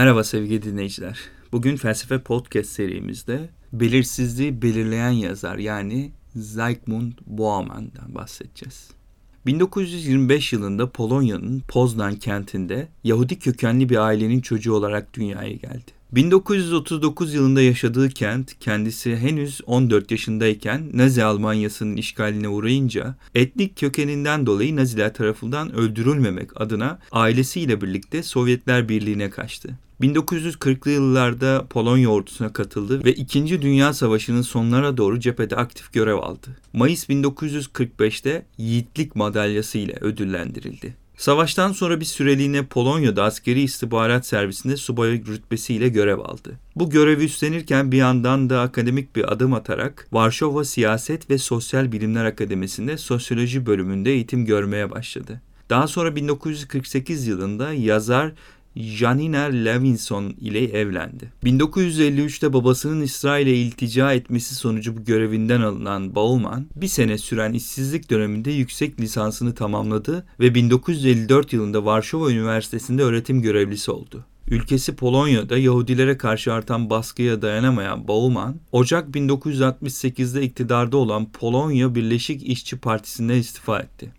Merhaba sevgili dinleyiciler. Bugün felsefe podcast serimizde belirsizliği belirleyen yazar yani Zygmunt Bauman'dan bahsedeceğiz. 1925 yılında Polonya'nın Poznan kentinde Yahudi kökenli bir ailenin çocuğu olarak dünyaya geldi. 1939 yılında yaşadığı kent kendisi henüz 14 yaşındayken Nazi Almanyası'nın işgaline uğrayınca etnik kökeninden dolayı Naziler tarafından öldürülmemek adına ailesiyle birlikte Sovyetler Birliği'ne kaçtı. 1940'lı yıllarda Polonya ordusuna katıldı ve 2. Dünya Savaşı'nın sonlara doğru cephede aktif görev aldı. Mayıs 1945'te Yiğitlik Madalyası ile ödüllendirildi. Savaştan sonra bir süreliğine Polonya'da askeri istihbarat servisinde subay rütbesiyle görev aldı. Bu görevi üstlenirken bir yandan da akademik bir adım atarak Varşova Siyaset ve Sosyal Bilimler Akademisi'nde sosyoloji bölümünde eğitim görmeye başladı. Daha sonra 1948 yılında yazar Janina Levinson ile evlendi. 1953'te babasının İsrail'e iltica etmesi sonucu bu görevinden alınan Bauman, bir sene süren işsizlik döneminde yüksek lisansını tamamladı ve 1954 yılında Varşova Üniversitesi'nde öğretim görevlisi oldu. Ülkesi Polonya'da Yahudilere karşı artan baskıya dayanamayan Bauman, Ocak 1968'de iktidarda olan Polonya Birleşik İşçi Partisi'nden istifa etti.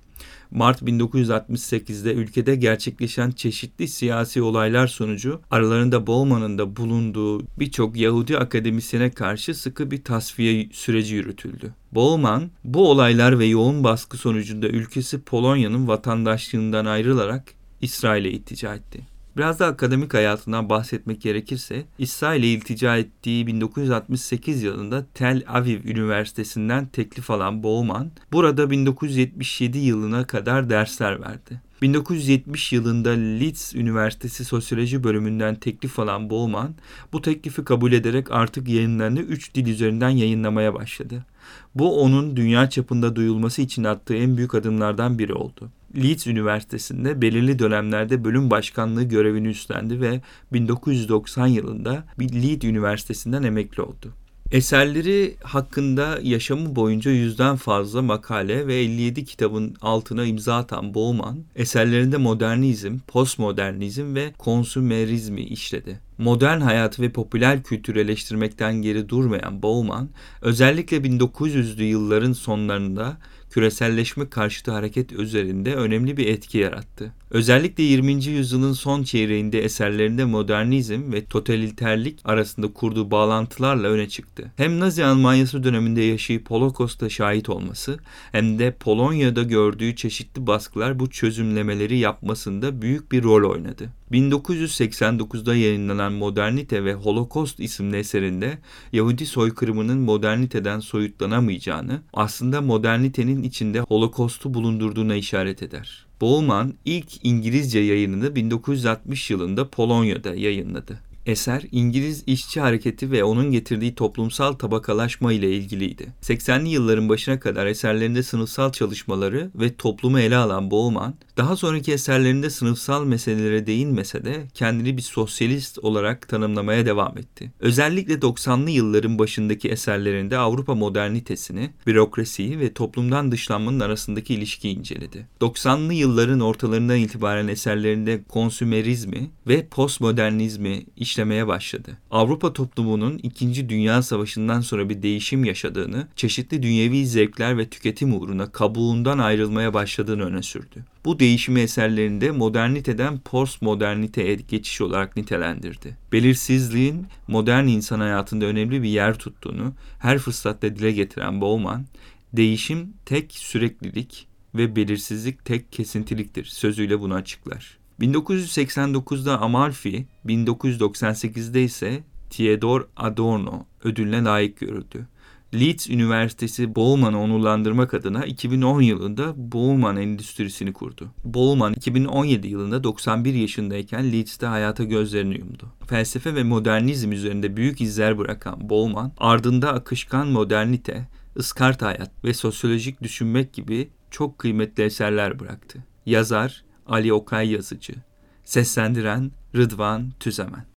Mart 1968'de ülkede gerçekleşen çeşitli siyasi olaylar sonucu aralarında Bowman'ın da bulunduğu birçok Yahudi akademisyene karşı sıkı bir tasfiye süreci yürütüldü. Bowman bu olaylar ve yoğun baskı sonucunda ülkesi Polonya'nın vatandaşlığından ayrılarak İsrail'e iltica etti. Biraz da akademik hayatından bahsetmek gerekirse, İsrail'e iltica ettiği 1968 yılında Tel Aviv Üniversitesi'nden teklif alan Bowman, burada 1977 yılına kadar dersler verdi. 1970 yılında Leeds Üniversitesi Sosyoloji bölümünden teklif alan Bowman, bu teklifi kabul ederek artık yayınlarını 3 dil üzerinden yayınlamaya başladı. Bu onun dünya çapında duyulması için attığı en büyük adımlardan biri oldu. Leeds Üniversitesi'nde belirli dönemlerde bölüm başkanlığı görevini üstlendi ve 1990 yılında Leeds Üniversitesi'nden emekli oldu. Eserleri hakkında yaşamı boyunca yüzden fazla makale ve 57 kitabın altına imza atan Bowman, eserlerinde modernizm, postmodernizm ve konsümerizmi işledi. Modern hayatı ve popüler kültürü eleştirmekten geri durmayan Bowman, özellikle 1900'lü yılların sonlarında küreselleşme karşıtı hareket üzerinde önemli bir etki yarattı. Özellikle 20. yüzyılın son çeyreğinde eserlerinde modernizm ve totaliterlik arasında kurduğu bağlantılarla öne çıktı. Hem Nazi Almanyası döneminde yaşayıp Holocaust'a şahit olması hem de Polonya'da gördüğü çeşitli baskılar bu çözümlemeleri yapmasında büyük bir rol oynadı. 1989'da yayınlanan Modernite ve Holocaust isimli eserinde Yahudi soykırımının moderniteden soyutlanamayacağını, aslında modernitenin içinde Holocaust'u bulundurduğuna işaret eder. Bowman ilk İngilizce yayınını 1960 yılında Polonya'da yayınladı. Eser İngiliz işçi hareketi ve onun getirdiği toplumsal tabakalaşma ile ilgiliydi. 80'li yılların başına kadar eserlerinde sınıfsal çalışmaları ve toplumu ele alan Bowman, daha sonraki eserlerinde sınıfsal meselelere değinmese de kendini bir sosyalist olarak tanımlamaya devam etti. Özellikle 90'lı yılların başındaki eserlerinde Avrupa modernitesini, bürokrasiyi ve toplumdan dışlanmanın arasındaki ilişkiyi inceledi. 90'lı yılların ortalarından itibaren eserlerinde konsümerizmi ve postmodernizmi işlemeye başladı. Avrupa toplumunun 2. Dünya Savaşı'ndan sonra bir değişim yaşadığını, çeşitli dünyevi zevkler ve tüketim uğruna kabuğundan ayrılmaya başladığını öne sürdü. Bu değişimi eserlerinde moderniteden postmoderniteye geçiş olarak nitelendirdi. Belirsizliğin modern insan hayatında önemli bir yer tuttuğunu her fırsatta dile getiren Bowman, değişim tek süreklilik ve belirsizlik tek kesintiliktir sözüyle bunu açıklar. 1989'da Amalfi, 1998'de ise Theodor Adorno ödülüne layık görüldü. Leeds Üniversitesi Bowman'ı onurlandırmak adına 2010 yılında Bowman Endüstrisi'ni kurdu. Bowman 2017 yılında 91 yaşındayken Leeds'te hayata gözlerini yumdu. Felsefe ve modernizm üzerinde büyük izler bırakan Bowman, ardında akışkan modernite, ıskart hayat ve sosyolojik düşünmek gibi çok kıymetli eserler bıraktı. Yazar Ali Okay Yazıcı. Seslendiren Rıdvan Tüzemen